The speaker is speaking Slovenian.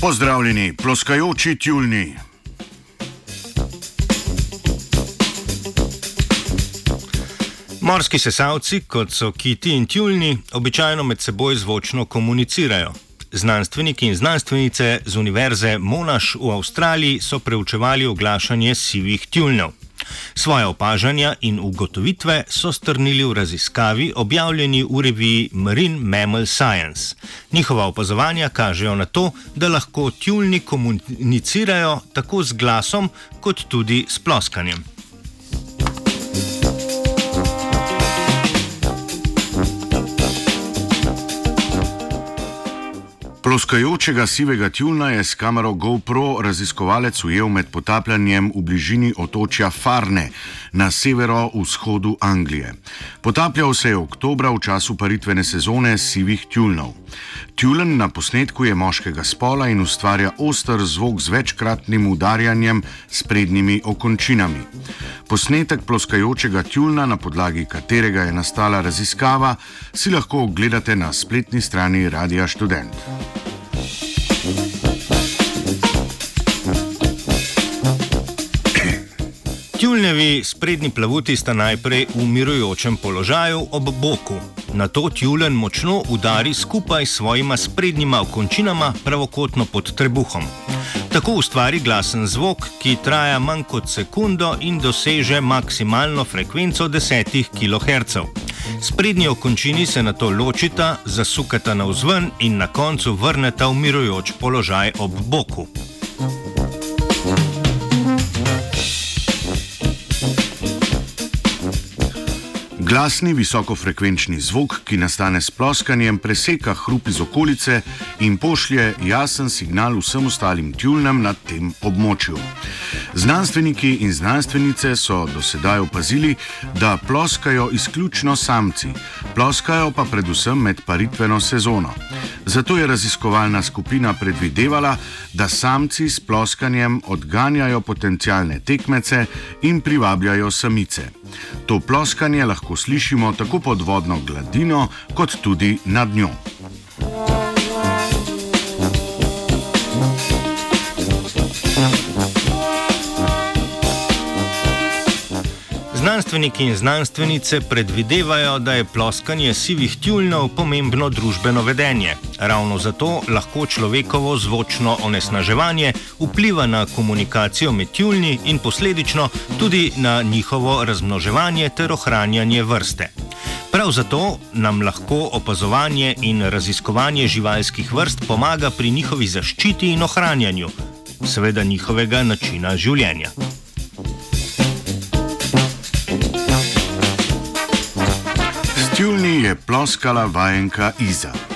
Pozdravljeni, ploskajoči tjulni. Morski sesalci, kot so kiti in tjulni, običajno med seboj zvočno komunicirajo. Znanstveniki in znanstvenice z Univerze Monash v Avstraliji so preučevali oglašanje sivih tjulnjev. Svoje opažanja in ugotovitve so strnili v raziskavi, objavljeni v reviji Marine Mammal Science. Njihova opazovanja kažejo na to, da lahko tjulni komunicirajo tako z glasom, kot tudi s ploskanjem. Ploskajočega sivega tjulna je s kamero GoPro raziskovalec ujel med potapljanjem v bližini otočja Farne na severovzhodu Anglije. Potapljal se je oktobra v času paritvene sezone sivih tjulnov. Tjulen na posnetku je moškega spola in ustvarja oster zvok z večkratnim udarjanjem s prednjimi okončinami. Posnetek ploskajočega tjulna, na podlagi katerega je nastala raziskava, si lahko ogledate na spletni strani Radia Student. Tjulnevi sprednji plavuti sta najprej v mirujočem položaju ob boku. Na to tjulen močno udari skupaj s svojima sprednjima okončinama pravokotno pod trebuhom. Tako ustvari glasen zvok, ki traja manj kot sekundo in doseže maksimalno frekvenco 10 kHz. Sprednji okončini se na to ločita, zasukata navzven in na koncu vrneta v mirujoč položaj ob boku. Glasni visokofrekvenčni zvok, ki nastane s ploskanjem, preseka hrup iz okolice in pošlje jasen signal vsem ostalim tjulnem na tem območju. Znanstveniki in znanstvenice so do sedaj opazili, da ploskajo izključno samci, ploskajo pa predvsem med paritveno sezono. Zato je raziskovalna skupina predvidevala, da samci s ploskanjem odganjajo potencijalne tekmece in privabljajo samice. To ploskanje lahko slišimo tako pod vodno gladino, kot tudi nad njo. Znanstveniki in znanstvenice predvidevajo, da je ploskanje sivih tjulnjev pomembno družbeno vedenje. Ravno zato lahko človekovo zvočno onesnaževanje vpliva na komunikacijo med tjulnji in posledično tudi na njihovo razmnoževanje ter ohranjanje vrste. Prav zato nam lahko opazovanje in raziskovanje živalskih vrst pomaga pri njihovi zaščiti in ohranjanju, seveda njihovega načina življenja. Je ploskala vajenka Iza.